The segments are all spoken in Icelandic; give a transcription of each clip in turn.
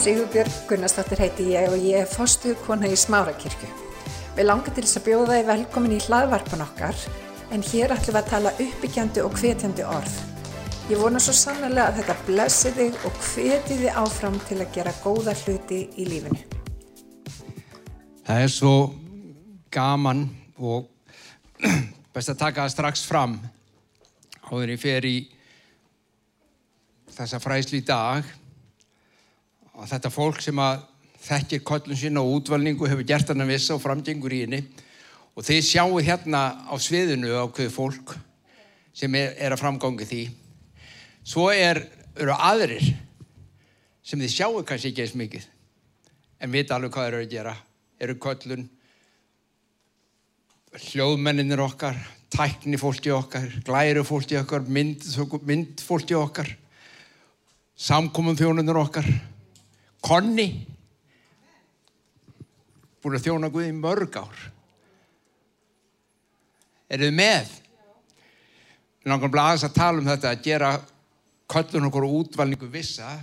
Sigurbjörg Gunnarsdóttir heiti ég og ég er fostuð kona í Smárakirkju. Við langar til þess að bjóða þið velkomin í hlaðvarpan okkar en hér ætlum við að tala uppbyggjandi og hvetjandi orð. Ég vona svo sannlega að þetta blessi þig og hveti þið áfram til að gera góða hluti í lífinu. Það er svo gaman og best að taka það strax fram áður í þessa fræslu í dag og þetta fólk sem að þekkir kollun sína og útvalningu hefur gert hann að vissa og framgengur í henni. Og þið sjáu hérna á sviðinu á hverju fólk sem er, er að framgangi því. Svo er, eru aðrir sem þið sjáu kannski ekki eins mikið en vita alveg hvað þeir eru að gera. Eru kollun hljóðmenninir okkar tækni fólki okkar glæru fólki okkar mynd, mynd fólki okkar samkomum þjónunir okkar Konni búin að þjóna Guði mörg ár. Eru þið með? Við langarum aðeins að tala um þetta að gera köllun okkur útvalningu vissa.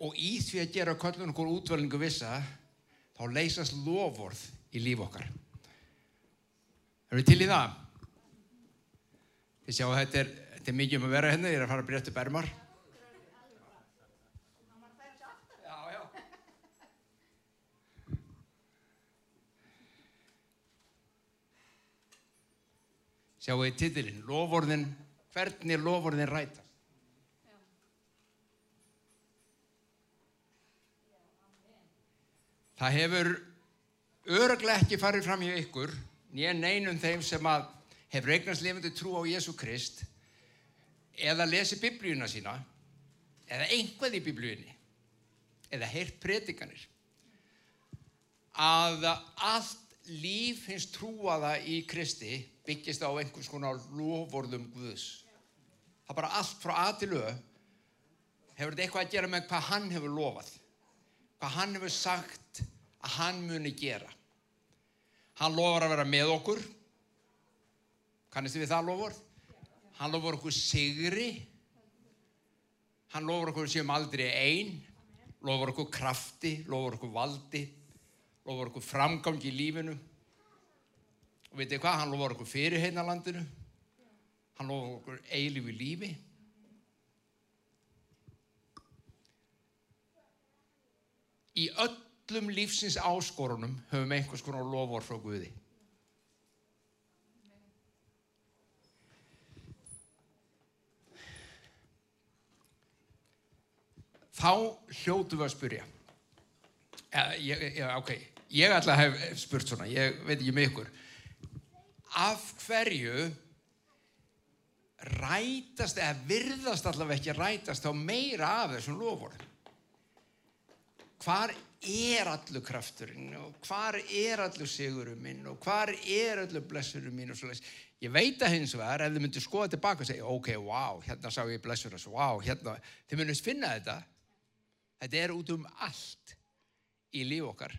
Og í því að gera köllun okkur útvalningu vissa þá leysast lofórð í líf okkar. Erum við til í það? Þið sjáu þetta er, þetta er mikið um að vera hérna ég er að fara að breytta bermar Sjáu í titilinn, lofórðin, hvernig lofórðin rætast. Það hefur öruglega ekki farið fram hjá ykkur, nýja neinum þeim sem að hefur eignast lifandi trú á Jésu Krist, eða lesi biblíuna sína, eða einhvað í biblíunni, eða heyrt predikanir, að allt líf hins trúaða í Kristi byggist á einhvers konar lofvorðum Guðs. Það er bara allt frá að til auð hefur þetta eitthvað að gera með hvað hann hefur lofað. Hvað hann hefur sagt að hann muni gera. Hann lofar að vera með okkur. Kannistu við það lofvörð? Hann lofar okkur sigri. Hann lofar okkur sem aldrei einn. Lofar okkur krafti, lofar okkur valdi, lofar okkur framgang í lífinu. Og veitir hvað, hann lofar okkur fyrir hérna landinu. Hann lofar okkur eilífi lífi. Í öllum lífsins áskorunum höfum einhvers konar lofar frá Guði. Þá hljótu við að spyrja. Ja, ég, ja, ok, ég að hef spurt svona, ég veit ekki með ykkur af hverju rætast eða virðast allavega ekki rætast þá meira af þessum lofórðum hvar er allur krafturinn og hvar er allur sigurum minn og hvar er allur blessurum minn og svolítið ég veit að hins vegar ef þið myndir skoða tilbaka og segja ok, wow, hérna sá ég blessur þessu, wow, hérna þið myndist finna þetta. Þetta er út um allt í líf okkar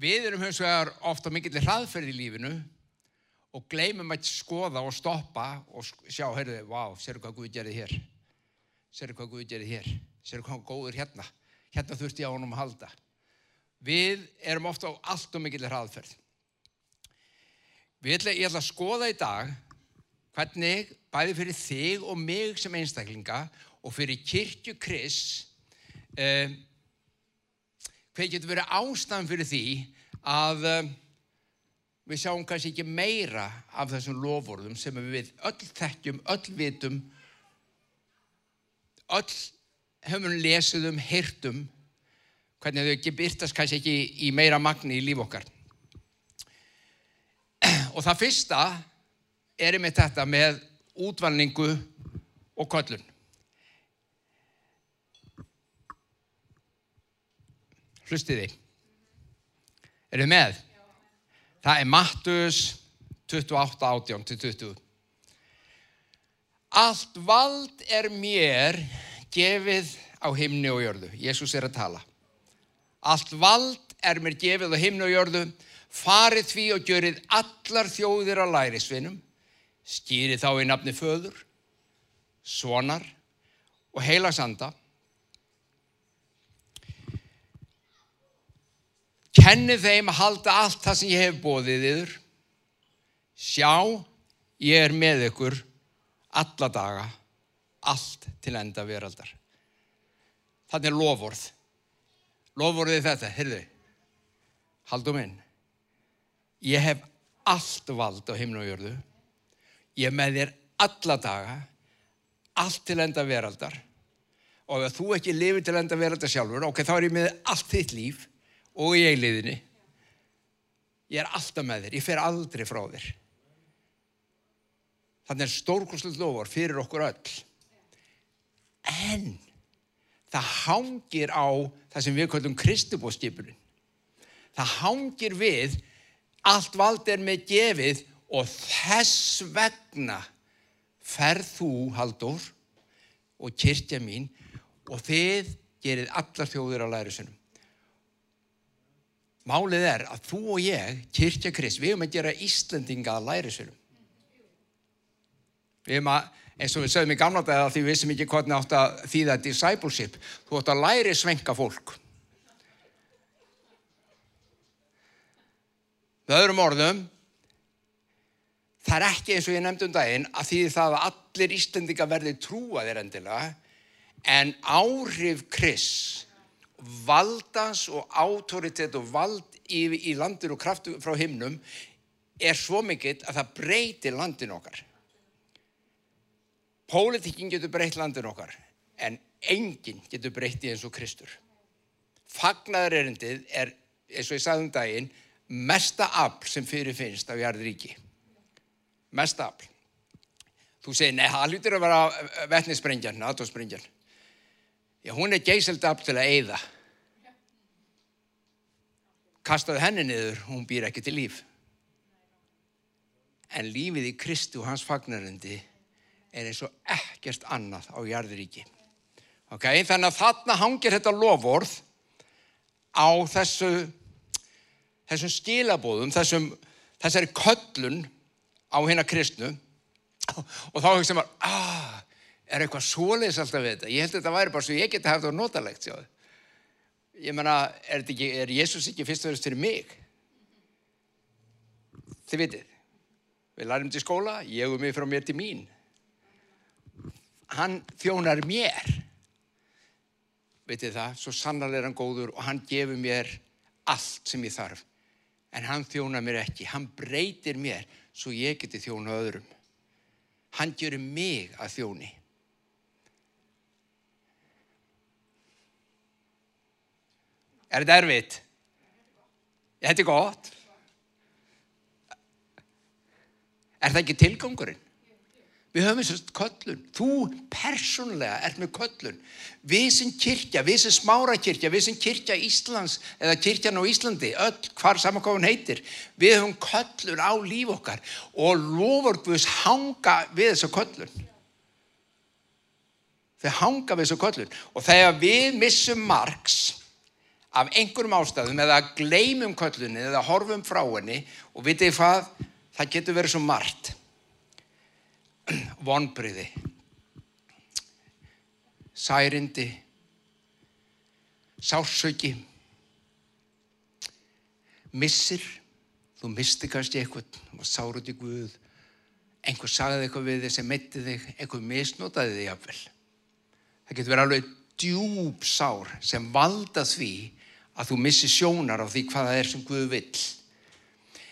Við erum hins vegar ofta mikill hraðferð í lífinu og gleymum að skoða og stoppa og sjá, heyrðu, wow, séru hvað Guð gerði hér. Séru hvað Guð gerði hér. Séru hvað góður hérna. Hérna þurfti ég á honum að halda. Við erum ofta á allt og mikill hraðferð. Ætla, ég ætla að skoða í dag hvernig bæði fyrir þig og mig sem einstaklinga og fyrir kirkju Kris um, hvað getur verið ástæðan fyrir því að um, við sjáum kannski ekki meira af þessum lofórðum sem við öll þekkjum, öll vitum, öll höfum lesið um, hirtum, hvernig þau ekki byrtast kannski ekki í meira magni í líf okkar. Og það fyrsta er með þetta með útvalningu og kollun. Hlustiði. Er þið með? Það er Mattus 28, 18 til 20. Allt vald er mér gefið á himni og jörðu. Jésús er að tala. Allt vald er mér gefið á himni og jörðu. Farið því og gjörið allar þjóðir á lærisvinum. Skýrið þá í nafni föður, sonar og heilagsanda Kenni þeim að halda allt það sem ég hef bóðið yður. Sjá, ég er með ykkur alla daga, allt til enda veraldar. Þannig er lofórð. Lofórðið þetta, heyrðu, haldum inn. Ég hef allt vald á himnu og jörðu. Ég með þér alla daga, allt til enda veraldar. Og ef þú ekki lifir til enda veraldar sjálfur, ok, þá er ég með allt þitt líf og í eiliðinni. Ég er alltaf með þér, ég fer aldrei frá þér. Þannig er stórkoslega lofar fyrir okkur öll. En það hangir á það sem við kallum kristubóskipunin. Það hangir við allt vald er með gefið og þess vegna ferð þú, Haldur, og kyrkja mín og þið gerið allar þjóðir á lærisunum. Málið er að þú og ég, kyrkja Krist, við höfum að gera Íslandinga að lærisunum. Við höfum að, eins og við sögum í gamla dag því við vissum ekki hvernig átt að þýða discipleship, þú átt að læri svenka fólk. Með öðrum orðum, það er ekki eins og ég nefndi um daginn að því það að allir Íslandinga verði trúaðir endilega, en áhrif Krist valdans og autoritet og vald í, í landir og kraftu frá himnum er svo mikill að það breytir landin okkar. Pólitíkin getur breytt landin okkar en enginn getur breytt í eins og Kristur. Fagnaður erindið er, eins og ég sagði um daginn, mesta afl sem fyrir finnst á jarðríki. Mesta afl. Þú segir, nei, það hlutir að vera vettninsprengjan, NATO-sprengjan. Já, hún er geysild afl til að eyða. Kastaði henni niður, hún býr ekki til líf. En lífið í Kristu og hans fagnarindi er eins og ekkert annað á jarðuríki. Ok, þannig að þarna hangir þetta lofórð á þessu, þessum skilabóðum, þessum, þessari köllun á hérna kristnu og þá hugsa maður, aaa, er eitthvað svoleiðis alltaf við þetta? Ég held að þetta væri bara svo ég geti haft það notalegt, sjáðu. Ég menna, er, er Jésús ekki fyrst og verðist fyrir mig? Þið vitið, við lærum til skóla, ég og mig frá mér til mín. Hann þjónar mér, vitið það, svo sannarlega er hann góður og hann gefur mér allt sem ég þarf. En hann þjónar mér ekki, hann breytir mér svo ég geti þjóna öðrum. Hann gjör mig að þjóni. Er þetta erfitt? Þetta er gott. Er það ekki tilgangurinn? Við höfum eins og köllun. Þú persónulega ert með köllun. Við sem kirkja, við sem smára kirkja, við sem kirkja Íslands eða kirkjan á Íslandi, öll hvar samankofun heitir, við höfum köllun á líf okkar og lofur Guðs hanga við þessu köllun. Þau hanga við þessu köllun og þegar við missum margs af einhverjum ástæðum eða gleymum köllunni eða horfum frá henni og vitið hvað, það getur verið svo margt. Vonbriði særindi. Sársöki missir. Þú misti kannski eitthvað. Sárut í Guð. Einhver sagði eitthvað við þig sem meitti þig. Einhver misnotaði þig jafnvel. Það getur verið alveg djúb sár sem valda því að þú missi sjónar á því hvað það er sem Guð vill.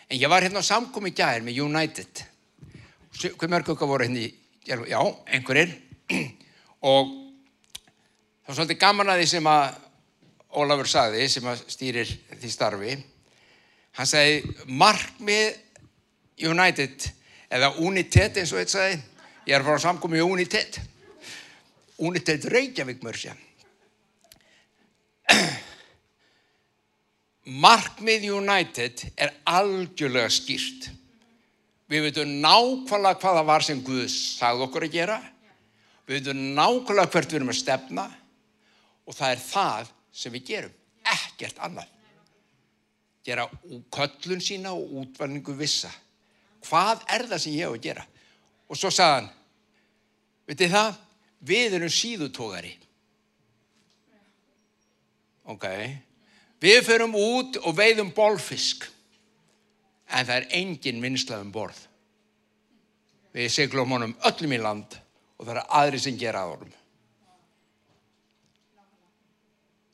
En ég var hérna á samkomi gæðir með United. Hver mörg okkar voru hérna já, einhverjir. Og það var svolítið gaman að því sem að Ólafur sagði sem að stýrir því starfi. Hann sagði markmið United eða United eins og þetta sagði ég er að fara á samkomi United. United Reykjavík mörgsja markmið United er algjörlega skýrt Við veitum nákvæmlega hvað það var sem Guð sagði okkur að gera. Við veitum nákvæmlega hvert við erum að stefna og það er það sem við gerum. Ekkert annað. Gera köllun sína og útvalningu vissa. Hvað er það sem ég hef að gera? Og svo sagði hann, veitir það, við erum síðutógari. Ok, Við förum út og veiðum bolfisk, en það er engin vinslað um borð. Við seglum honum öllum í land og það er aðri sem gera að honum.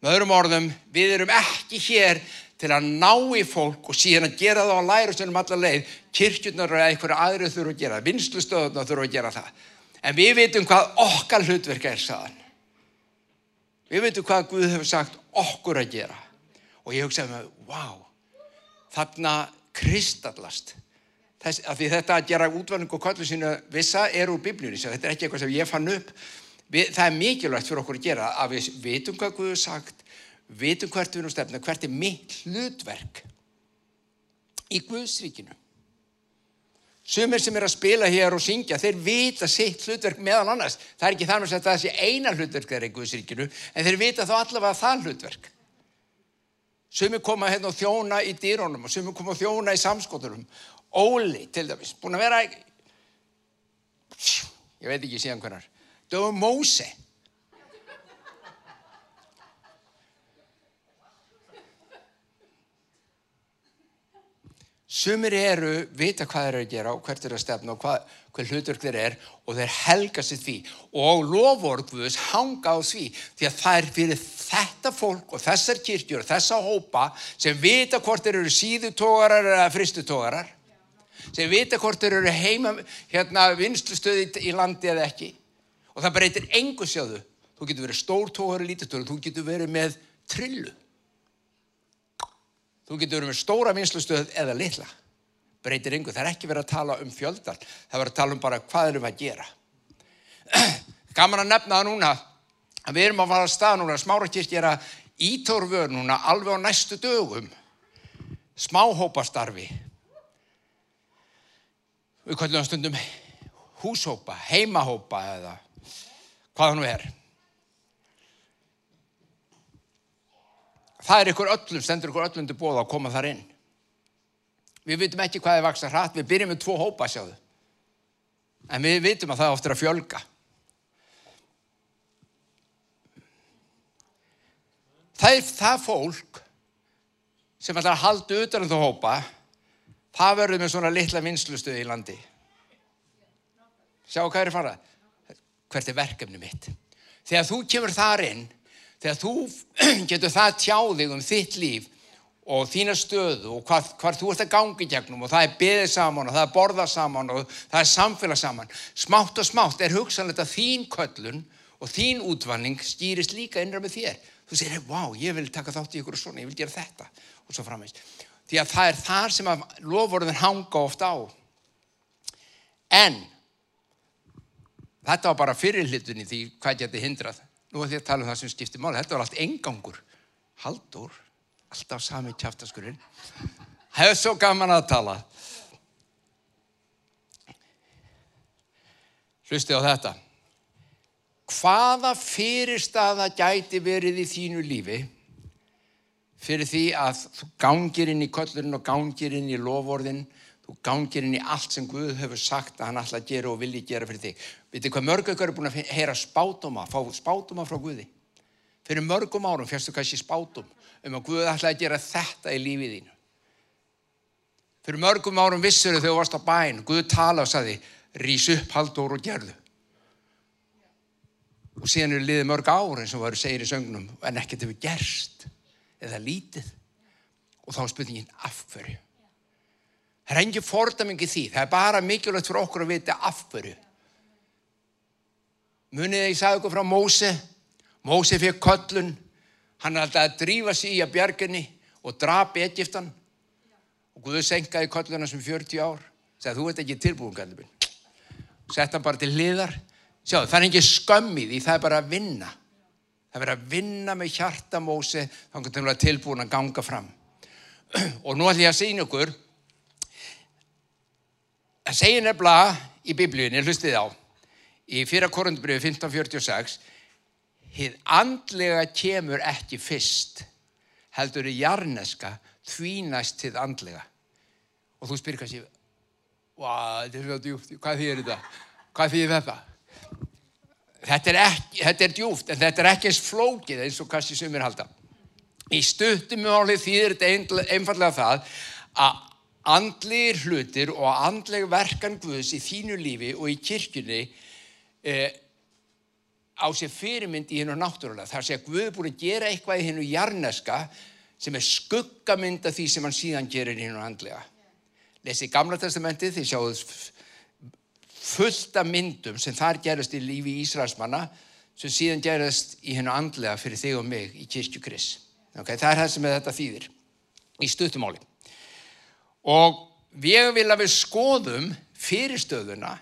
Með öðrum orðum, við erum ekki hér til að ná í fólk og síðan að gera það á lærustunum allar leið, kirkjurnar eða einhverju aðri þurfa að gera, vinslustöðunar þurfa að gera það. En við veitum hvað okkar hlutverk er saðan. Við veitum hvað Guð hefur sagt okkur að gera. Og ég hugsaði með, wow, þarna kristallast. Þess, því þetta að gera útvarning og kollu sínu vissa er úr biblíunni, þetta er ekki eitthvað sem ég fann upp. Við, það er mikilvægt fyrir okkur að gera að við veitum hvað Guð hefur sagt, vitum hvert við erum stefna, hvert er mitt hlutverk í Guðsríkinu. Sumir sem er að spila hér og syngja, þeir vita sitt hlutverk meðan annars. Það er ekki þannig að það sé eina hlutverk þeirra í Guðsríkinu, en þeir vita þá allavega það hlutverk. Sumir koma hérna og þjóna í dýrónum og sumir koma og þjóna í samskoturum. Óli, til dæmis, búin að vera, ég veit ekki síðan hvernar, dögum Móse. Sumir eru, vita hvað þeir eru að gera og hvert eru að stefna og hvað, hvað hlutverk þeir er og þeir helga sér því. Og lovorðguðus hanga á því því að það er fyrir þetta fólk og þessar kirkjur og þessa hópa sem vita hvort þeir eru síðutógarar eða fristutógarar sem vita hvort þeir eru heima hérna vinstustöði í landi eða ekki. Og það breytir engu sjáðu. Þú getur verið stórtógar og lítutógar þú getur verið með trillu Þú getur verið með stóra vinslustöð eða litla. Breytir yngur. Það er ekki verið að tala um fjöldal. Það er verið að tala um bara hvað erum að gera. Gaman að nefna það núna að við erum að fara að stað núna. Smárakirkja er að ítorfur núna alveg á næstu dögum. Smáhópastarfi. Við kallum stundum húshópa, heimahópa eða hvað það nú er. Það er ykkur öllum, stendur ykkur öllum til bóða að koma þar inn. Við vitum ekki hvað er vaksa hratt, við byrjum með tvo hópa sjáðu. En við vitum að það ofta er að fjölga. Það er það fólk sem ætlar að halda utan um þú hópa, það verður með svona litla vinslustuði í landi. Sjá hvað er farað? Hvert er verkefni mitt? Þegar þú kemur þar inn, þegar þú getur það tjáðið um þitt líf og þína stöðu og hvað, hvað þú ert að gangi gegnum og það er beðið saman og það er borðað saman og það er samfélag saman. Smátt og smátt er hugsanlega þín köllun og þín útvanning stýrist líka innra með þér. Þú segir, wow, ég vil taka þátt í ykkur og svona, ég vil gera þetta og svo framvegs. Því að það er þar sem að lofvorðin hanga ofta á. En þetta var bara fyrirlitunni því hvað geti hindrað. Nú er því að tala um það sem skiptir máli. Þetta var allt engangur. Haldur, alltaf sami kjaftaskurinn. Hefur svo gaman að tala. Hlusti á þetta. Hvaða fyrirstaða gæti verið í þínu lífi fyrir því að þú gangir inn í köllurinn og gangir inn í lovorðin, þú gangir inn í allt sem Guð hefur sagt að hann ætla að gera og vilji gera fyrir þig. Vitið hvað mörg ykkur er búin að heyra spátuma, fá spátuma frá Guði. Fyrir mörgum árum férstu kannski spátum um að Guð ætla að gera þetta í lífið þínu. Fyrir mörgum árum vissur þau varst á bæn, Guð tala og saði, rís upp haldur og gerðu. Og síðan eru liðið mörg ár eins og varu segir í sögnum en ekkert hefur gerst eða lítið. Og þá er spurningin af hverju. Það er engin fordamingi því. Það er bara mikilvægt fyrir okkur að vita af hverju. Munið ég sagði okkur frá Móse. Móse fekk köllun. Hann er alltaf að drífa sig í að bjarginni og drapi Egiptan. Og Guður senkaði kölluna sem 40 ár. Segði þú ert ekki tilbúin, kallið minn. Sett hann bara til hliðar. Sjáðu, það er ekki skömmið í, það er bara að vinna. Það er verið að vinna með hjartamósi þannig að það er tilbúin að ganga fram. Og nú ætlum ég að segja ykkur, að segja nefnilega í biblíunni, hlustið á, í fyrra korundbröfu 1546, hið andlega kemur ekki fyrst, heldur í jarneska þvínast hið andlega. Og þú spyrir kannski, hvað þýðir þetta? Hvað þýðir þetta? Þetta er, ekki, þetta er djúft, en þetta er ekki eins flókið eins og kannski sumir halda. Í stuttum máli þýðir þetta einfallega það að andlegir hlutir og andleg verkan Guðs í þínu lífi og í kirkjunni eh, á sér fyrirmynd í hennu náttúrulega. Það sé að Guð er búin að gera eitthvað í hennu jarneska sem er skuggamynd af því sem hann síðan gerir hennu andlega. Lesi gamla testamentið því sjáuð fullt af myndum sem þar gerast í lífi Ísraelsmanna sem síðan gerast í hennu andlega fyrir þig og mig í kirkju Kris. Okay, það er það sem þetta þýðir í stuttumáli. Og við vil að við skoðum fyrirstöðuna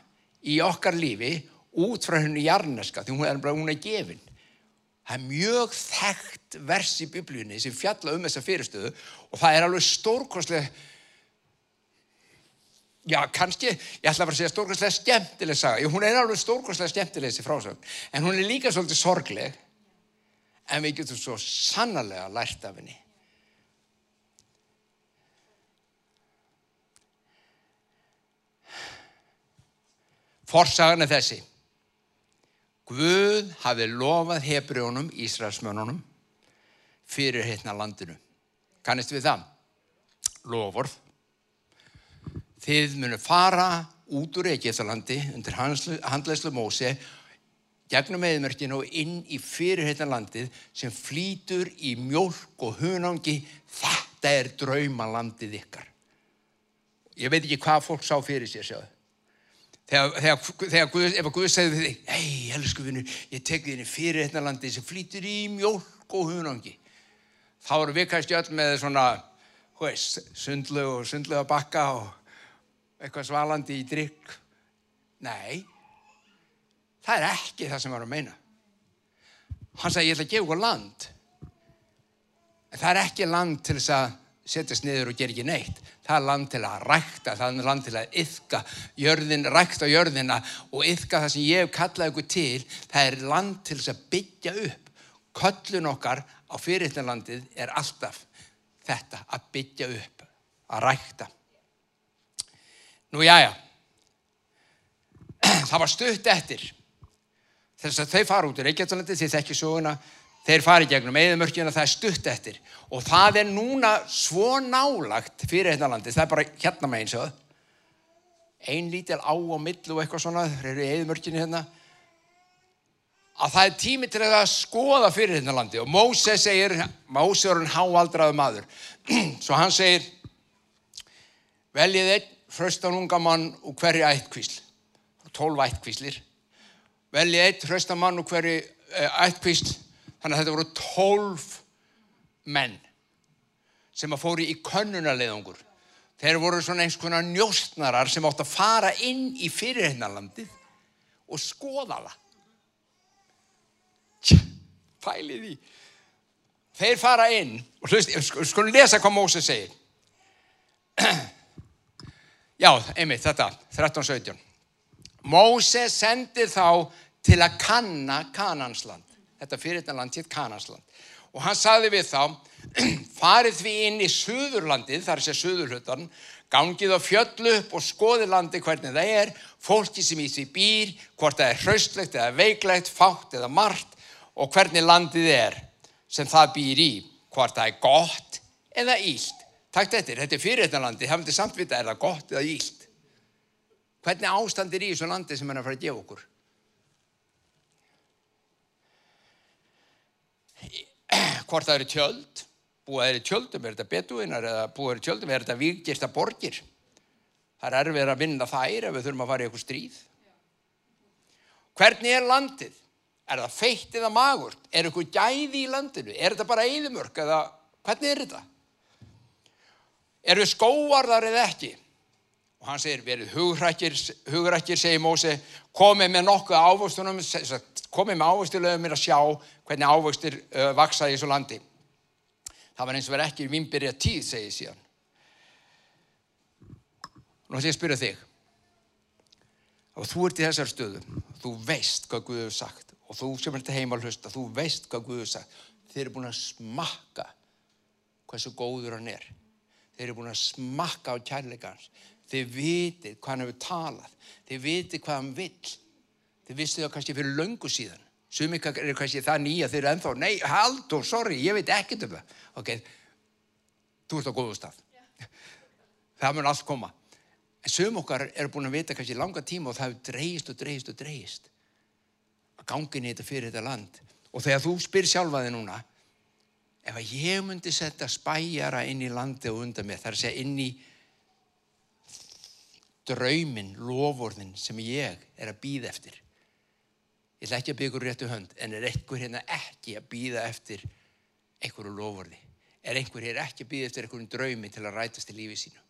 í okkar lífi út frá hennu jarneska því hún er bara hún er gefin. Það er mjög þekkt vers í biblíunni sem fjalla um þessa fyrirstöðu og það er alveg stórkostlega já, kannski, ég ætla bara að segja stórkostlega skemmtileg saga, hún er alveg stórkostlega skemmtileg þessi frásögn, en hún er líka svolítið sorgleg. En við getum svo sannarlega lært af henni Forsagan er þessi. Guð hafi lofað hefriðunum, Ísraelsmönunum, fyrir hérna landinu. Kannist við það? Loford. Þið munu fara út úr Egeðalandi undir handlæslu Móse gegnum eðmörkinu og inn í fyrir hérna landið sem flýtur í mjölk og hunangi. Þetta er draumalandið ykkar. Ég veit ekki hvað fólk sá fyrir sér sjáðu. Þegar, þegar, þegar Guð, ef Guð segði þig, hei, elsku vinnu, ég tek þið inn fyrir hérna landi sem flýtur í mjölk og hunangi. Þá eru við kannski öll með svona, hú veist, sundlu og sundlega bakka og eitthvað svalandi í drikk. Nei, það er ekki það sem var að meina. Hann sagði, ég ætla að gefa okkur land. En það er ekki land til þess að setjast niður og gera ekki neitt það land til að rækta, það land til að yfka jörðin, rækta jörðina og yfka það sem ég hef kallað ykkur til, það er land til þess að byggja upp. Köllun okkar á fyrirlinlandið er alltaf þetta að byggja upp, að rækta. Nú já, já, það var stutt eftir þess að þau fara út í Reykjavík, þið þekki söguna, þeir fari gegnum eðumörkjuna það er stutt eftir. Og það er núna svo nálagt fyrir þetta landi, það er bara hérna með eins og ein lítil á og mill og eitthvað svona, þeir eru í eðumörkjuna hérna. Að það er tími til að skoða fyrir þetta landi og Móse segir, Móse er hann háaldraðu maður. Svo hann segir veljið einn hraustan unga mann og hverju ættkvísl. Tólf ættkvíslir. Veljið einn hraustan mann og hverju eh, ættkvísl Þannig að þetta voru tólf menn sem að fóri í könnunarleðungur. Þeir voru svona eins konar njóstnarar sem átt að fara inn í fyrirhennarlandið og skoða það. Tja, pælið í. Þeir fara inn og hlust, skulum lesa hvað Móse segir. Já, einmitt þetta, 13.17. Móse sendir þá til að kanna Kanansland þetta fyrirtanland hitt Kanasland. Og hann sagði við þá, farið því inn í Suðurlandið, þar sé Suðurhuttan, gangið á fjöllu upp og skoði landi hvernig það er, fólki sem í því býr, hvort það er hraustlegt eða veiklegt, fátt eða margt og hvernig landið er sem það býr í, hvort það er gott eða ílt. Takk þetta, þetta er fyrirtanlandi, það myndi samt vita er það gott eða ílt. Hvernig ástand er í þessu landi sem hann er að fara að gefa okkur? Hvort það eru tjöld, búið að eru tjöldum, er þetta betuinar eða búið að eru tjöldum, er þetta vikgirsta borgir. Það er erfið að vinna þær ef við þurfum að fara í eitthvað stríð. Hvernig er landið? Er það feitt eða magurt? Er eitthvað gæði í landinu? Er þetta bara eðimörk eða hvernig er þetta? Er við skóarðar eða ekki? Og hann segir, verið hugrækir, hugrækir segir Mósi, komið með nokkuð ávöxtunum, komið með ávöxtulegum mér að sjá hvernig ávöxtir uh, vaksa í þessu landi. Það var eins og verið ekki vimbirja tíð, segir síðan. Nú ætlum ég að spyrja þig. Og þú ert í þessar stöðu, þú veist hvað Guð hefur sagt og þú sem ert heima að hlusta, þú veist hvað Guð hefur sagt. Þeir eru búin að smakka hversu góður hann er. Þeir eru búin að smakka á kærleikans. Þeir vitið hvað hann hefur talað. Þeir vitið hvað hann vill. Þeir vistu það kannski fyrir löngu síðan. Sumi er kannski það nýja þeir eru ennþá, nei, Haldur, sorry, ég veit ekkert um það. Ok, þú ert á góðu stað. Það mun allt koma. En sum okkar eru búin að vita kannski langa tíma og það hefur dreigist og dreigist og dreigist. Að gangin í þetta fyrir þetta land. Og þegar þú spyr sjálfa þig núna, ef að ég myndi setja spæjara inn í landi og undan mér, þar segja inn í draumin, lofórðin sem ég er að býða eftir. Ég ætla ekki að byggja ykkur réttu hönd, en er einhver hérna ekki að býða eftir einhverju lofórði? Er einhver hér ekki að býða eftir einhverjum draumi til að rætast í lífi sínu?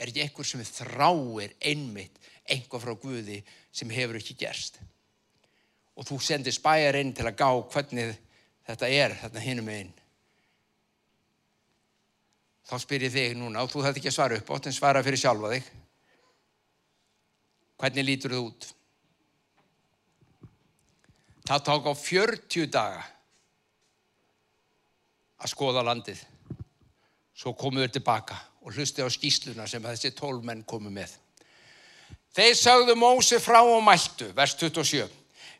Er ekki einhver sem þráir einmitt einhvað frá Guði sem hefur ekki gerst? Og þú sendir spæjar inn til að gá hvernig þetta er þarna hinum einn. Þá spyr ég þig núna og þú þarf ekki að svara upp átt en svara fyrir sjálfa þig. Hvernig lítur þú út? Það tók á 40 daga að skoða landið. Svo komuðu þér tilbaka og hlusti á skýsluna sem þessi tólmenn komu með. Þeir sagðu Mósi frá og mæltu, vers 27.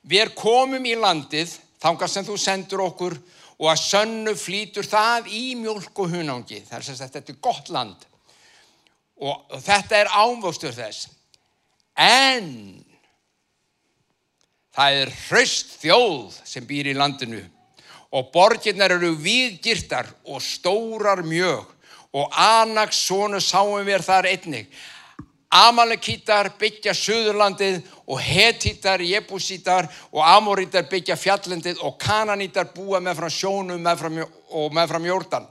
Við komum í landið, þangast sem þú sendur okkur og að sönnu flýtur það í mjölk og hunangi. Það er sagt, þetta er gott land. Og þetta er ánvöxtur þess. En það er hraust þjóð sem býr í landinu og borginnar eru viðgirtar og stórar mjög og Anags sonu sáum við þar einnig. Amalekítar byggja Suðurlandið og Hetítar, Jebusítar og Amorítar byggja Fjallendið og Kananítar búa með frá sjónum með frá, og með frá mjórdan.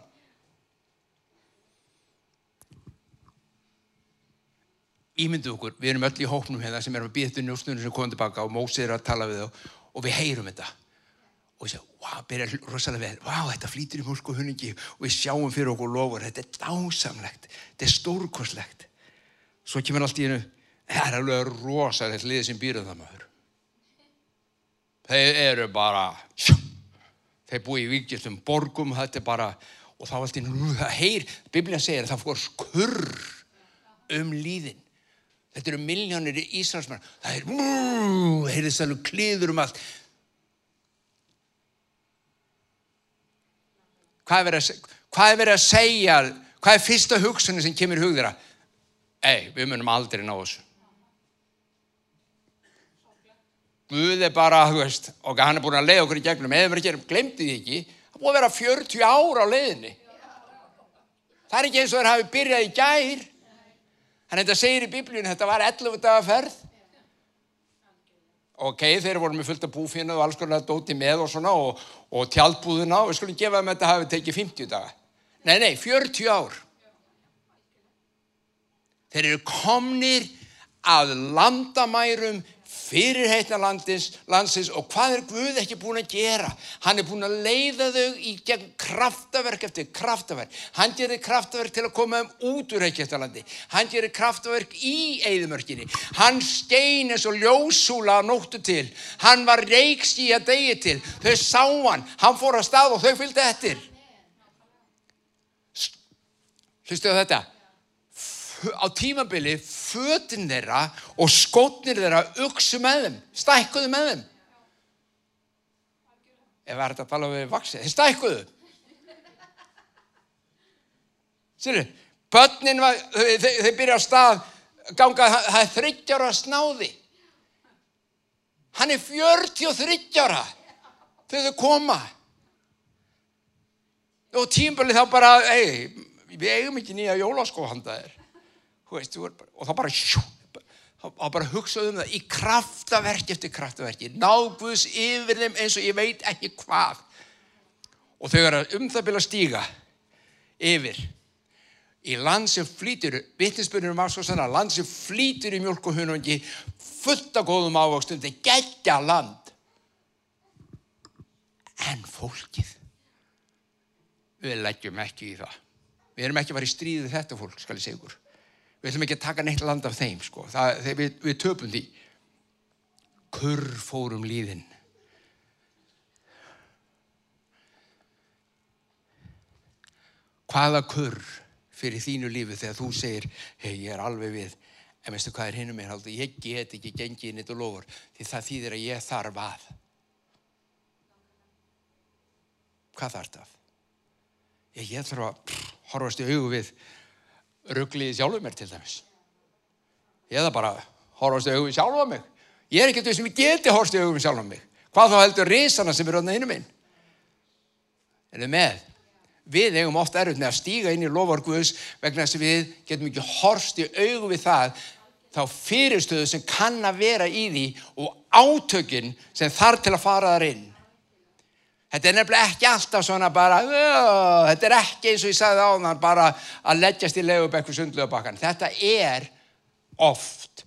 Ímyndu okkur, við erum öll í hóknum hérna sem erum að býða þetta njóstunum sem komum tilbaka og Mósið er að tala við þá og við heyrum þetta. Og við segjum, wow, byrja rosalega vel, wow, þetta flýtur í mjölk og hunningi og við sjáum fyrir okkur lofur, þetta er dásamlegt, þetta er stórkoslegt. Svo kemur allt í hennu, það er alveg rosalega liðið sem býrðum það maður. Þeir eru bara, þeir búið í vikgjastum borgum, þetta er bara, og þá allt í hennu, það heyr, Biblíðan segir að það fór skurr um líðin. Þetta eru miljónir í Íslandsmann. Það er, heyrðist alveg kliður um allt. Hvað er að, hvað er verið að segja? Hvað er fyrsta hugsunni sem kemur í hug þeirra? Ei, við munum aldrei ná þessu. Guð er bara, þú veist, og hann er búin að leiða okkur í gegnum, eða verið að gera, glemdi því ekki, það búið að vera 40 ára á leiðinni. Það er ekki eins og þeir hafi byrjað í gær. Að þetta segir í biblíunum, þetta var 11 daga ferð. Ok, þeir voru með fullt af búfínu og alls konar dóti með og svona og, og tjaldbúðuna og við skulum gefa þeim að þetta hafi tekið 50 daga. Nei, nei, 40 ár. Þeir eru komnir að landamærum fyrirheitna landsins og hvað er Guð ekki búin að gera? Hann er búin að leiða þau í gegn kraftaverk eftir kraftaverk. Hann gerir kraftaverk til að koma um út úr Reykjavíktalandi. Hann gerir kraftaverk í Eidumörkinni. Hann stein eins og ljósúla að nóttu til. Hann var reykski að degi til. Þau sá hann. Hann fór að stað og þau fylgdi eftir. Hlustu á þetta? á tímabili fötin þeirra og skotnir þeirra uksu með þeim, stækkuðu með þeim. Ef það er þetta að tala við vaksið, þeir stækkuðu. Sérðu, börnin, þeir, þeir byrja á stað, ganga, það er þryggjára snáði. Hann er 43 ára þegar þau koma. Og tímabili þá bara, ei, við eigum ekki nýja jólaskóð handaðir veist, og þá bara sjú, þá bara hugsaðu um það í kraftaverki eftir kraftaverki. Náguðs yfir þeim eins og ég veit ekki hvað. Og þau eru um það byrja að stíga yfir í land sem flýtur svo sann að land sem flýtur í mjölk og hunungi fullt af góðum ávöxtum þetta er geggja land. En fólkið? Við leggjum ekki í það. Við erum ekki að fara í stríðið þetta fólk skal ég segja ykkur við ætlum ekki að taka neitt land af þeim sko. það, við, við töpum því. Kurr fórum líðin. Hvaða kurr fyrir þínu lífi þegar þú segir hei ég er alveg við. En veistu hvað er hinnum mér ég get ekki gengið inn og lofur því það þýðir að ég þarf að. Hvað þarf það? Ég, ég þarf að pff, horfast í augu við ruggliði sjálfur mér til dæmis. Ég það bara horfast í augu við sjálfa mig. Ég er ekkert við sem ég geti horfast í augu við sjálfa mig. Hvað þá heldur risana sem eru á innum minn? Er þið með? Við eigum oft erfitt með að stíga inn í lofar Guðs vegna þess að við getum ekki horfst í augu við það þá fyrirstöðu sem kann að vera í því og átökinn sem þarf til að fara þar inn. Þetta er nefnilega ekki alltaf svona bara, uh, þetta er ekki eins og ég sagði á þann bara að leggjast í legubekku sundlega bakkan. Þetta er oft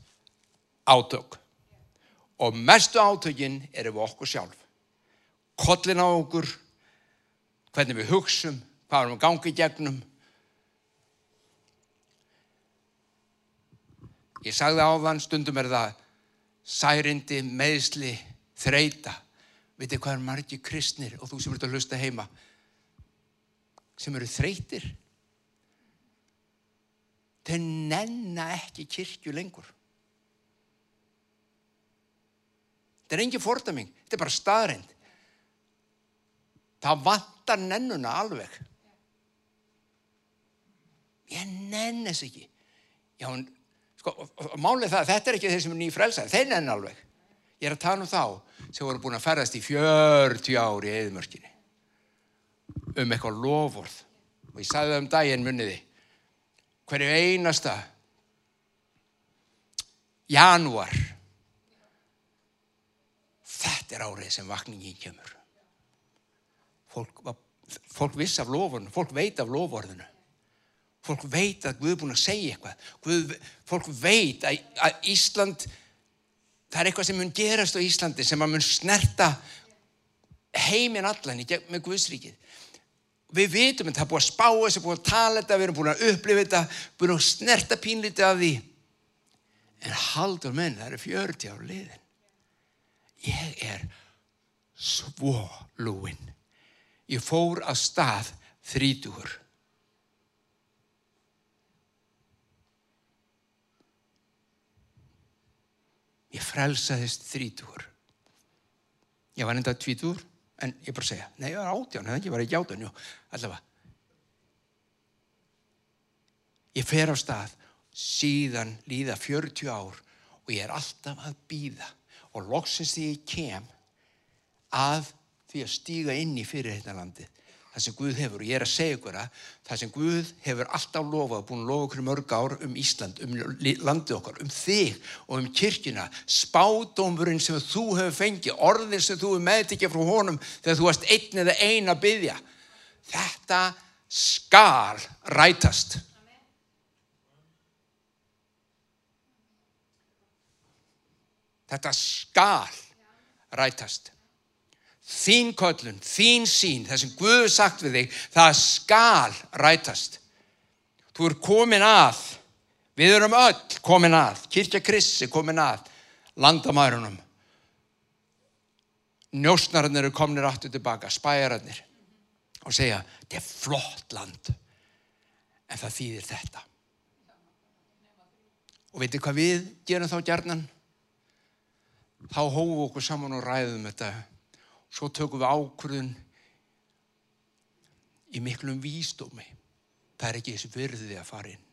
átök. Og mestu átökinn eru við okkur sjálf. Kollin á okkur, hvernig við hugsum, hvað erum við gangið gegnum. Ég sagði á þann, stundum er það særindi, meðsli, þreita veitir hvað er margi kristnir og þú sem ert að hlusta heima? Sem eru þreytir þeir nenna ekki kirkju lengur. Þetta er engin fordaming þetta er bara staðrind það vantar nennuna alveg. Ég nenn þess ekki. Já, sko, málið það þetta er ekki þeir sem er nýfrelsaði þeir nenn alveg. Ég er að tala um þá sem voru búin að ferðast í 40 ári í eðmörkinni um eitthvað lofórð og ég sagði það um daginn muniði hverju einasta januar þetta er árið sem vakningin kemur. Fólk, fólk viss af lofórnu fólk veit af lofórðinu fólk veit að Guð er búin að segja eitthvað. Guð, fólk veit að, að Ísland það er eitthvað sem mun gerast á Íslandi sem að mun snerta heiminn allan í gegn með Guðsríkið. Við vitum að það er búið að spá þessu, búið að tala þetta, við erum búin að upplifa þetta, búin að snerta pínlítið af því. En haldur menn, það eru 40 ár liðin. Ég er svo lúinn. Ég fór að stað þrítugur. Ég frelsaðist þrítugur. Ég var enda tvítur, en ég bara segja, nei, ég var átján, ekki, ég var ekki átján, jú, allavega. Ég fer á stað, síðan líða 40 ár og ég er alltaf að býða og loksins því ég kem að því að stíga inn í fyrir þetta landið það sem Guð hefur. Og ég er að segja ykkur að það sem Guð hefur alltaf lofað búin að lofa okkur mörg ár um Ísland um landið okkar, um þig og um kirkina spádómurinn sem þú hefur fengið, orðin sem þú hefur meðtikið frá honum þegar þú varst einn eða ein að byggja þetta skal rætast. Þetta skal rætast þín köllun, þín sín, það sem Guður sagt við þig, það skal rætast. Þú er komin að, við erum öll komin að, Kirkja Krissi komin að, landamærunum. Njósnararnir eru kominir aftur tilbaka, spæjararnir og segja, þetta er flott land, en það þýðir þetta. Og veitir hvað við gerum þá gjarnan? Þá hófum okkur saman og ræðum þetta svo tökum við ákvörðun í miklum výstómi. Það er ekki þessi virðið að fara inn.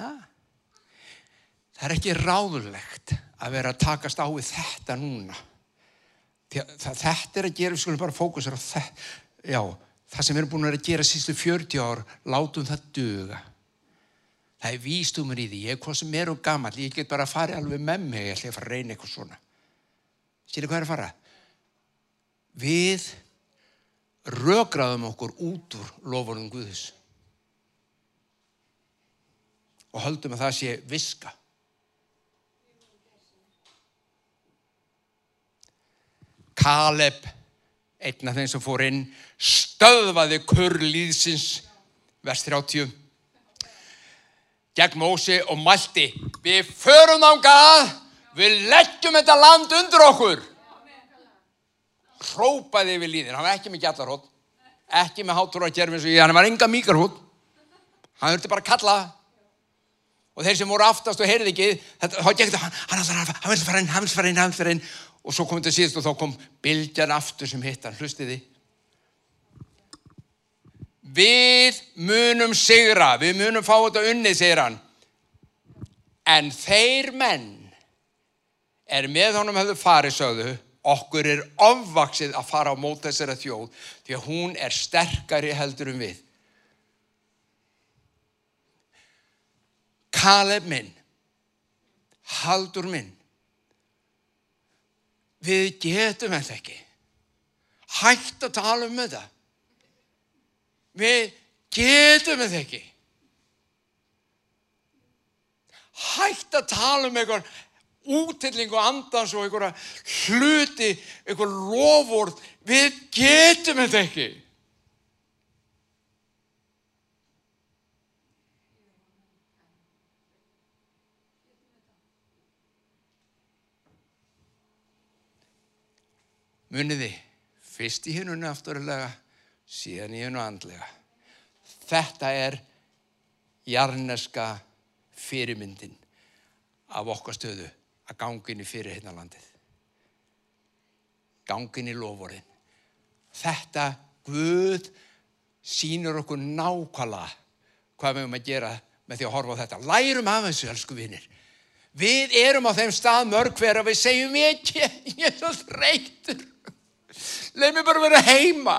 Ha? Það er ekki ráðulegt að vera að takast á við þetta núna. Það, þetta er að gera, við skulum bara fókusera á þetta. Já, það sem við erum búin að gera sístu 40 ár, látum það döga. Það er vístumur í því, ég er hvað sem er og gammal, ég get bara að fara alveg með mig, ég ætla að fara að reyna eitthvað svona. Sýrðu hvað er að fara? Við rögraðum okkur út úr lofunum Guðus og höldum að það sé viska. Kaleb, einn af þeim sem fór inn, stöðvaði kurlýðsins, vers 30 gegn Mósi og mælti við förum ángað við leggjum þetta land undir okkur. Hrópaði við líðin hann var ekki með gjallarhótt ekki með ég hann var enga míkarhótt hann þurfti bara að kalla. Og þeir sem voru aftast og heyrði ekki þetta, hann, hann, hann, hann vil fara inn, hann vil fara inn, hann vil fara inn. Og svo kom þetta síðast og þá kom bylgjan aftur sem hitt hann, hlustiði. Við munum sigra, við munum fá þetta unnið, segir hann. En þeir menn er með honum hefðu farið, sögðu, okkur er ofvaksið að fara á mót þessara þjóð því að hún er sterkari heldur um við. Kaleb minn, haldur minn, við getum þetta ekki. Hægt að tala um þetta. Við getum þetta ekki. Hægt að tala um eitthvað útillingu andans og einhverja hluti, einhver loford, við getum þetta ekki. Muniði, fyrst í hinnunni afturlega, síðan í hinnu andlega. Þetta er jarneska fyrirmyndin af okkar stöðu að ganginni fyrir hérna landið. Ganginni lovorinn. Þetta Guð sínur okkur nákvæmlega hvað við höfum að gera með því að horfa á þetta. Lærum af þessu, elsku vinnir. Við erum á þeim stað mörg hver að við segjum ekki, ég er svo þreytur. Leif mér bara vera heima.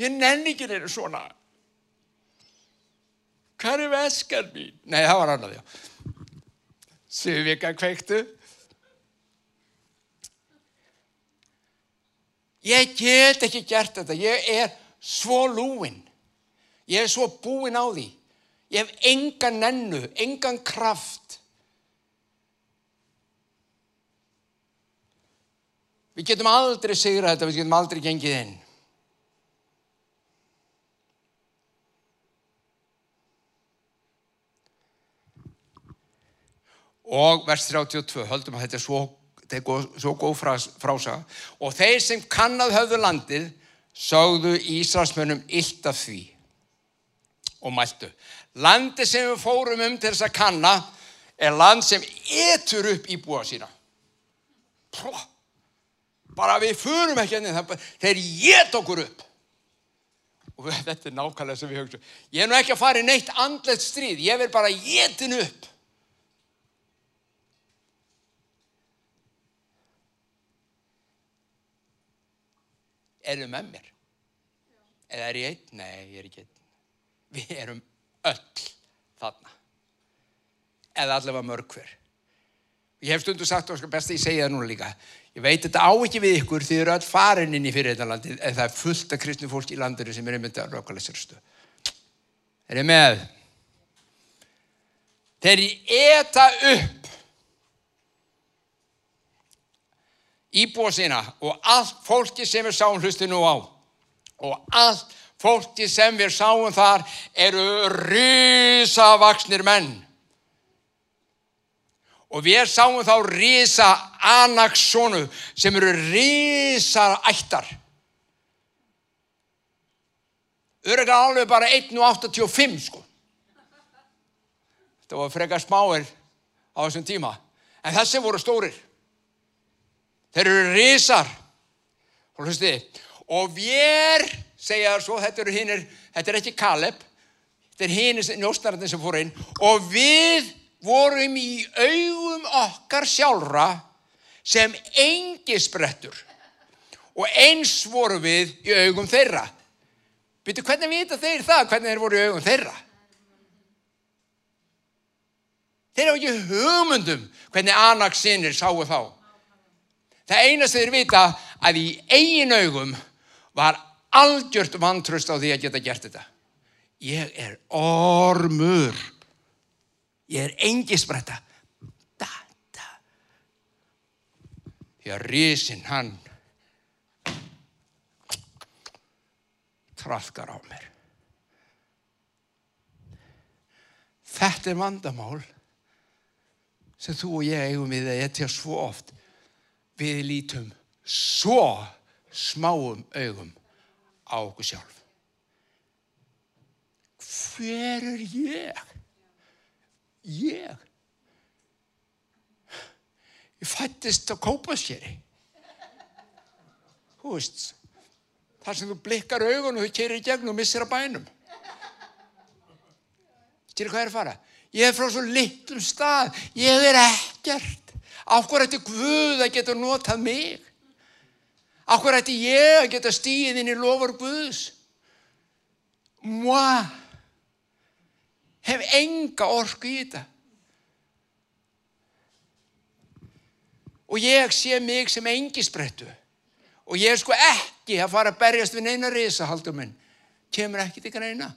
Ég nenni ekki neina svona. Hvað er veskan mín? Nei, það var annað, já. Suvika kveiktu. Ég get ekki gert þetta. Ég er svo lúin. Ég er svo búin á því. Ég hef engan nennu, engan kraft. Við getum aldrei sigrað þetta, við getum aldrei gengið inn. Og vers 32, höldum að þetta er svo, er góð, svo góð frás, frásaga. Og þeir sem kannad höfðu landið sögðu Ísraelsmönnum illt af því og mæltu. Landi sem við fórum um til þess að kanna er land sem etur upp íbúa sína. Pró, bara við förum ekki enni, þeir get okkur upp. Og þetta er nákvæmlega sem við höfum. Ég er nú ekki að fara í neitt andlet stríð, ég vil bara getin upp. Eru með mér? Eða er ég einn? Nei, ég er ekki einn. Við erum öll þarna. Eða allavega mörg hver. Ég hef stundu sagt, og best að ég segja það núna líka, ég veit þetta á ekki við ykkur því þið eru öll farin inn í fyrir þetta landi en það er fullt af kristni fólk í landinu sem er einmitt að rökala sérstu. Er ég með? Þeir eta upp íbúa sína og allt fólki sem við sáum hlusti nú á. Og allt fólki sem við sáum þar eru risavaksnir menn. Og við sáum þá risa anaksonu sem eru risaættar öruglega alveg bara 1.85 sko. Þetta var frekar smáir á þessum tíma. En þessi voru stórir Þeir eru risar. Og hlusti, og við, segja svo, þetta eru hinnir, þetta er ekki Kaleb, þetta er hinnir njósnarðin sem fór inn, og við vorum í augum okkar sjálfra sem engi sprettur. Og eins vorum við í augum þeirra. Býtu, hvernig vita þeir það, hvernig þeir voru í augum þeirra? Þeir hafa ekki hugmyndum hvernig anaksinnir sáu þá. Það einast þeir vita að í eigin augum var algjört vantröst á því að geta gert þetta. Ég er ormur. Ég er engisbretta. Da, da. Því að risin hann trafkar á mér. Þetta er vandamál sem þú og ég eigum við að etja svo oft við lítum svo smáum augum á okkur sjálf. Hver er ég? Ég? Ég fættist á kópaskeri. Þú veist, þar sem þú blikkar augun og þú keirir í gegn og missir að bænum. Skilur hvað er að fara? Ég er frá svo litlum stað. Ég er ekkert. Áhver ætti Guð að geta notað mig? Áhver ætti ég að geta stíðið inn í lofur Guðs? Mua. Hef enga orku í þetta. Og ég sé mig sem engisbrettu. Og ég er sko ekki að fara að berjast við neina risa, haldur minn. Kemur ekki til greina.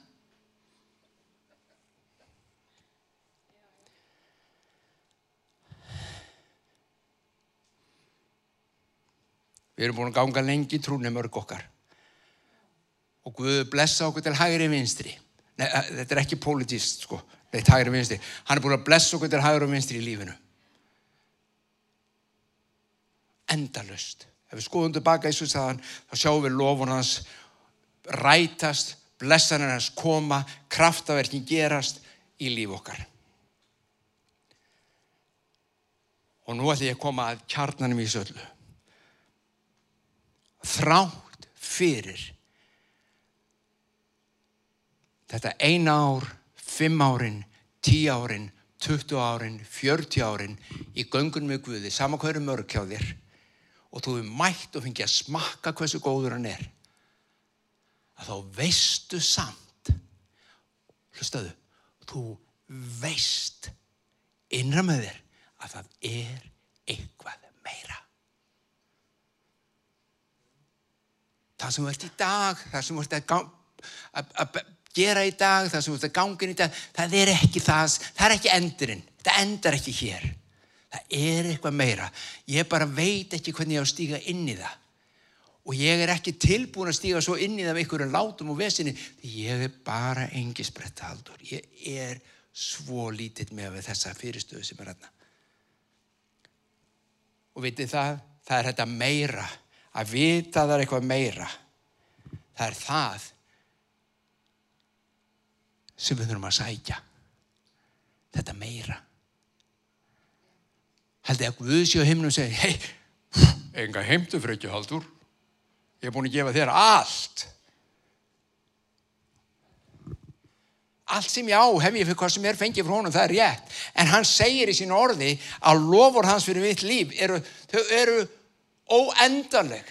Við erum búin að ganga lengi trúni mörg okkar. Og Guð blessa okkur til hægri vinstri. Nei, þetta er ekki politist, sko. Neitt hægri vinstri. Hann er búin að blessa okkur til hægri vinstri í lífinu. Endalust. Ef við skoðum tilbaka í saðan, þá sjáum við lofun hans rætast, blessanir hans koma, kraftaverkin gerast í líf okkar. Og nú ætlum ég að koma að kjarnanum í söllu þrátt fyrir þetta eina ár, fimm árin, tí árin, 20 árin, 40 árin í göngun með Guði, sama hverju mörg hjá þér og þú hefur mætt og fengið að smakka hversu góður hann er að þá veistu samt hlustaðu þú veist innra með þér að það er eitthvað meira það sem þú ert í dag, það sem þú ert að, gera í dag, það sem þú ert að ganga inn í dag, það er ekki það, það er ekki endurinn, það endar ekki hér. Það er eitthvað meira. Ég bara veit ekki hvernig ég á að stíga inn í það. Og ég er ekki tilbúin að stíga svo inn í það með einhverjum látum og vesinni, því ég er bara engisbretta haldur. Ég er svo lítill með þessa fyrirstöðu sem er hérna. Og vitið það, það er þetta meira að vita er eitthvað meira. Það er það sem við þurfum að sækja. Þetta meira. Held ég að Guð sé á himnum og segi hei, enga heimtu ekki haldur ég er búin að gefa þér allt. Allt sem ég á hef ég fyrir hvað sem er fengið frá honum, það er rétt. En hann segir í sín orði að lofur hans fyrir mitt líf eru, þau eru óendanleg.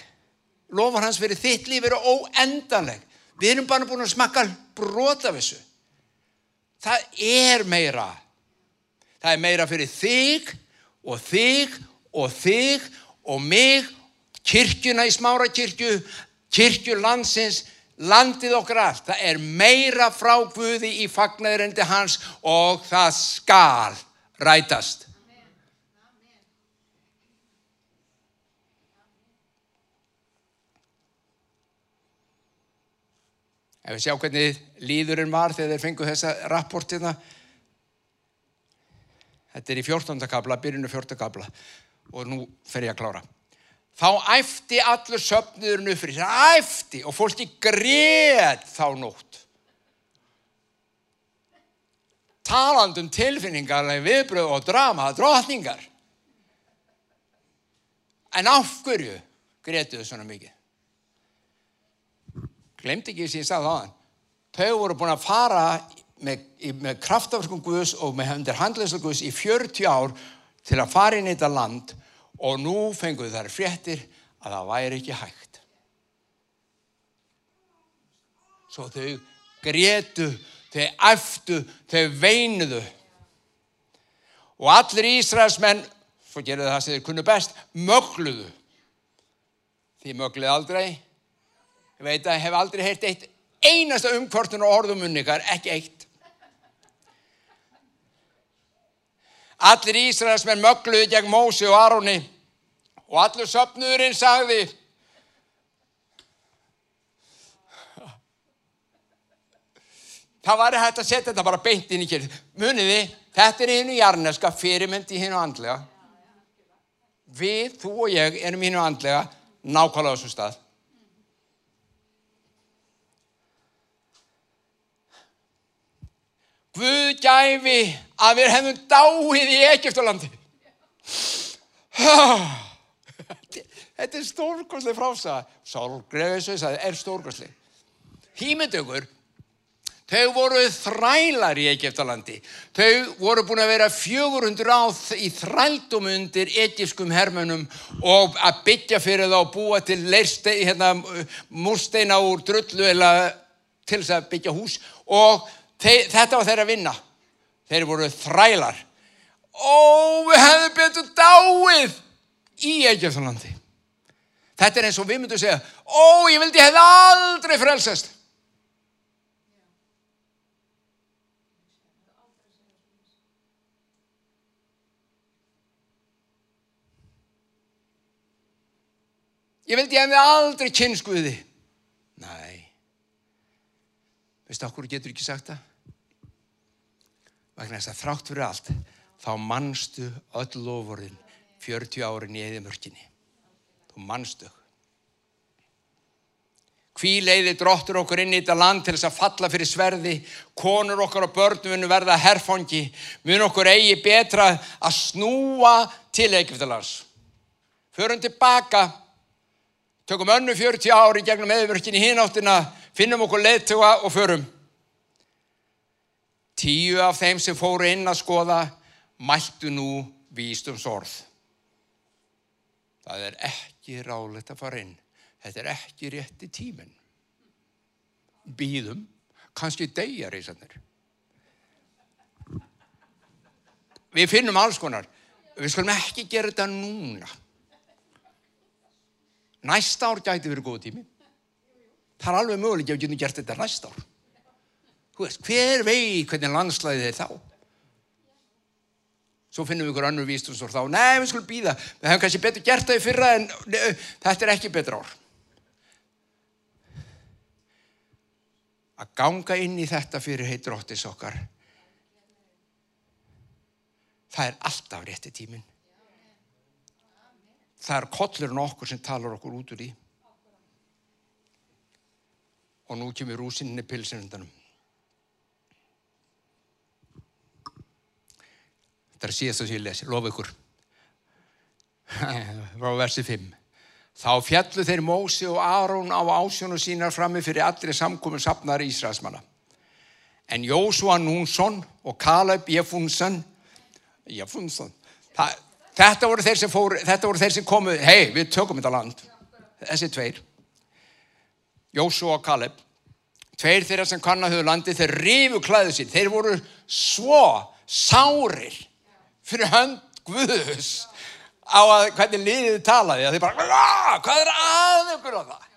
Lofar hans fyrir þitt líf eru óendanleg. Við erum bara búin að smakka brot af þessu. Það er meira. Það er meira fyrir þig og þig og þig og mig kirkjuna í smára kirkju kirkju landsins landið okkar allt, það er meira frá Guði í fagnæðurendi hans og það skal rætast Ef við sjá hvernig líðurinn var þegar þeir fengu þessa rapportina. Þetta er í 14. kabla, byrjunu 14. kabla og nú fer ég að klára. Þá æfti allur söpniðurinn upp fyrir það, æfti og fólki greið þá nótt. Talandum tilfinningarlega viðbröð og drama, drotningar. En áfgurju greiðtuðu svona mikið glemt ekki sem ég sagði á hann þau voru búin að fara með, með kraftafskum Guðs og með hendur handlæslu Guðs í 40 ár til að fara inn í þetta land og nú fenguðu þær fréttir að það væri ekki hægt. Svo þau gretu þau eftu, þau veinuðu. Og allir Ísraelsmenn svo gerðu það sem þeir kunnu best mögluðu. Því mögluðu aldrei Ég veit að ég hef aldrei heyrt eitt einasta umkvortun og orðum unnikar, ekki eitt. Allir Ísraelsmenn mögluði gegn Mósi og Aroni og allur söpnurinn sagði Það var hægt að setja þetta bara beint inn í kjörðu. Muniði, þetta er í jarneska fyrirmynd í hinn og andlega. Við, þú og ég, erum hinn og andlega nákvæmlega á þessu stað. Guð gæfi að við hefum dáið í Egiptalandi. Þetta er stórkostlega frása. Sálgrefiðsvið sagði, er stórkostlega. Hýmyndaugur, þau voru þrælar í Egiptalandi. Þau voru búin að vera 400 áð í þrældum undir egypskum hermönum og að byggja fyrir þá að búa til leirstein, hérna, múrsteina úr drullu eða til þess að byggja hús og þeir, þetta var þeirra vinna. Þeir voru þrælar. Ó, við hefðum betur dáið í Egeftalandi. Þetta er eins og við myndum segja, ó, ég vildi hefði aldrei frelsast. Ég vildi hefði aldrei kynnskuði. Nei. Veistu okkur getur ekki sagt það? Vagnar þess að þrátt fyrir allt, þá mannstu öll lofurinn 40 árin í eðimörkinni. Þú mannstu. Hví leiði dróttur okkur inn í þetta land til þess að falla fyrir sverði, konur okkar og börnum munu verða herfangi, mun okkur eigi betra að snúa til Egiptalans. Förum tilbaka, tökum önnu 40 ári gegnum eðimörkinni hínáttina, finnum okkur leðtuga og förum. Tíu af þeim sem fóru inn að skoða mæltu nú vístum sorð. Það er ekki rálegt að fara inn. Þetta er ekki rétti tíminn. Býðum, kannski deyja reysannir. Við finnum alls konar. Við skulum ekki gera þetta núna. Næsta ár gæti verið góð tími. Það er alveg möguleg að við getum gert þetta næsta ár. Veist, hver vei hvernig landslæðið er þá? Svo finnum við ykkur annur vístumsór þá. Nei, við skulum býða. Við hefum kannski betur gert það í fyrra en ne, þetta er ekki betra ár. Að ganga inn í þetta fyrir heit dróttis okkar. Það er alltaf rétti tíminn. Það er kollurinn okkur sem talar okkur út úr í. Og nú kemur rúsinni pilsinundanum. Þetta er síðast að ég lesi, lofa ykkur. Frá versi 5. Þá fjallu þeir Mósi og Arón á ásjónu sínar frammi fyrir allir samkomin sapnar Ísraelsmanna. En Jósua Núnsson og Kaleb Jefunsen, Jefunsen, þetta voru þeir sem, fór, þetta voru þeir sem komu, hei, við tökum þetta land. Þessi tveir. Jósua og Kaleb. Tveir þeirra sem kannahöðu landi, þeir rifu klæðu sín. Þeir voru svo sárir fyrir hönd Guðus á að hvernig liðið talaði að þeir bara, hvað er að ykkur á það?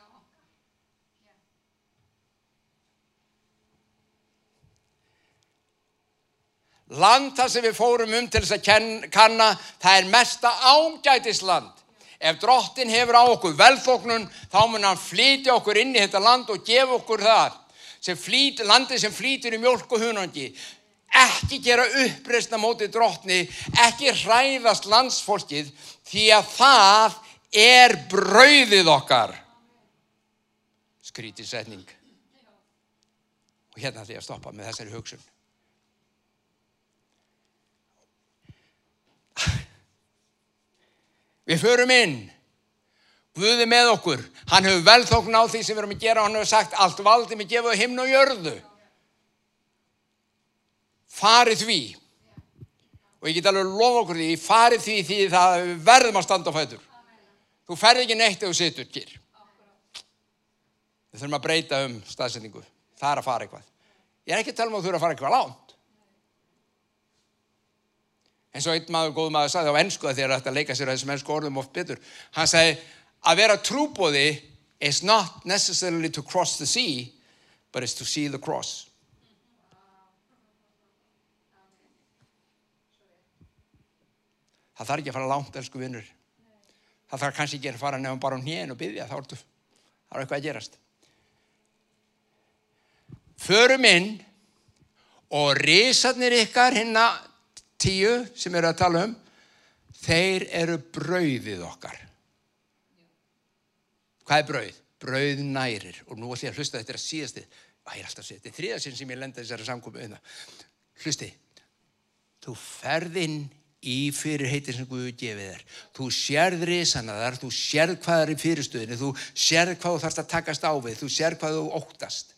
Land það sem við fórum um til þess að kanna, það er mesta ágætisland. Ef drottin hefur á okkur velþóknun, þá mun hann flytja okkur inn í þetta land og gefa okkur það. Sem flýt, landi sem flýtur í mjölk og hunangi ekki gera uppreysna móti drottni, ekki hræðast landsfólkið því að það er brauðið okkar. Skrítið setning. Og hérna ætlum ég að stoppa með þessari hugsun. Við förum inn. Guði með okkur. Hann hefur velþókn á því sem við erum að gera og hann hefur sagt allt valdið með gefuð himn og jörðu farið því. Og ég get alveg lofa okkur því farið því því það verðum að standa á fætur. Þú ferð ekki neitt ef þú situr kýr við þurfum að breyta um staðsetningu. Það er að fara eitthvað. Ég er ekki að tala um að þú eru að fara eitthvað lánt eins og einn maður, góð maður sagði á ennsku að ætti að leika sér að þessum ennsku orðum oft betur. Hann sagði að vera trúbóði is not necessarily to cross the sea but is to see the cross það þarf ekki að fara langt, elsku vinnur. Það þarf kannski ekki að fara nefnum bara á um hnén og byggja, þá er það eitthvað að gerast. Förum inn og risarnir ykkar hinna tíu sem eru að tala um, þeir eru brauðið okkar. Hvað er brauð? Brauð nærir. Og nú ætlum ég að hlusta þetta er að síðasti. Það er alltaf þetta er þriðasinn sem ég lenda þessari samkomi það. Hlusti, þú ferð inn í fyrir heitir sem Guð gefið þér. Þú sérð risana þar, þú sérð hvað er í fyrirstöðinu, þú sérð hvað þú þarfst að takast á við, þú sérð hvað þú óttast.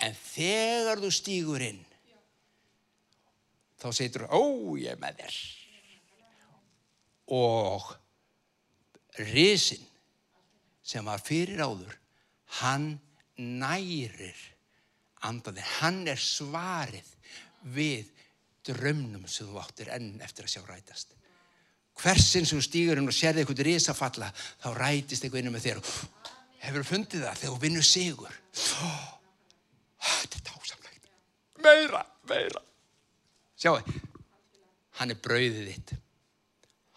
En þegar þú stígur inn, þá setur þú, ó, ég er með þér. Og risin sem var fyrir áður, hann nærir andaðin, hann er svarið við drömnum sem þú áttir enn eftir að sjá rætast. Hversin sem þú stýgur inn og sérði eitthvað risafalla, þá rætist eitthvað inn með þér og hefur fundið það þegar þú vinnur sigur. Þetta er tásamlegt. Meira, meira. Sjáu, hann er brauðið þitt.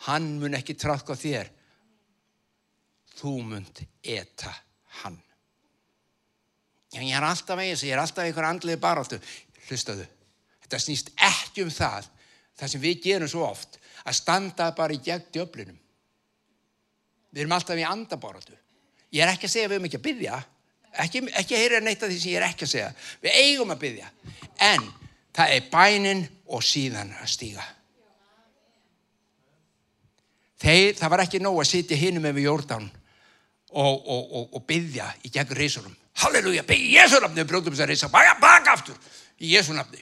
Hann mun ekki tráðka þér. Þú munt eta hann. En ég er alltaf vegið þessi, ég er alltaf einhver andlið baráttu. Hlustaðu, þetta snýst ekki um það, það sem við gerum svo oft, að standa bara í gegn djöflinum. Við erum alltaf í andabaráttu. Ég er ekki að segja við erum ekki að byggja, ekki, ekki að heyra neitt af því sem ég er ekki að segja. Við eigum að byggja, en það er bænin og síðan að stíga. Þeir, það var ekki nóg að sitja hinum með Jórdan og, og, og, og byggja í gegn reysurum. Halleluja, byggja í Jésu nafni og brjóðum þess að reysa baka aftur í Jésu nafni.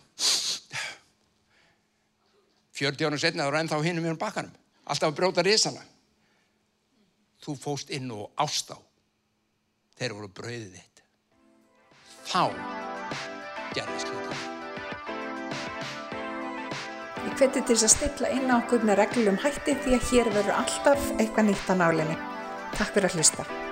40 ára setna þá er ennþá hinum með bakanum. Alltaf að brjóta reysana. Þú fóst inn og ástá. Þeir voru brauðið þitt. Þá gerðist hlutum. Ég hveti til þess að stilla inn á okkur með reglum hætti því að hér verður alltaf eitthvað nýtt á nálinni. Takk fyrir að hlusta.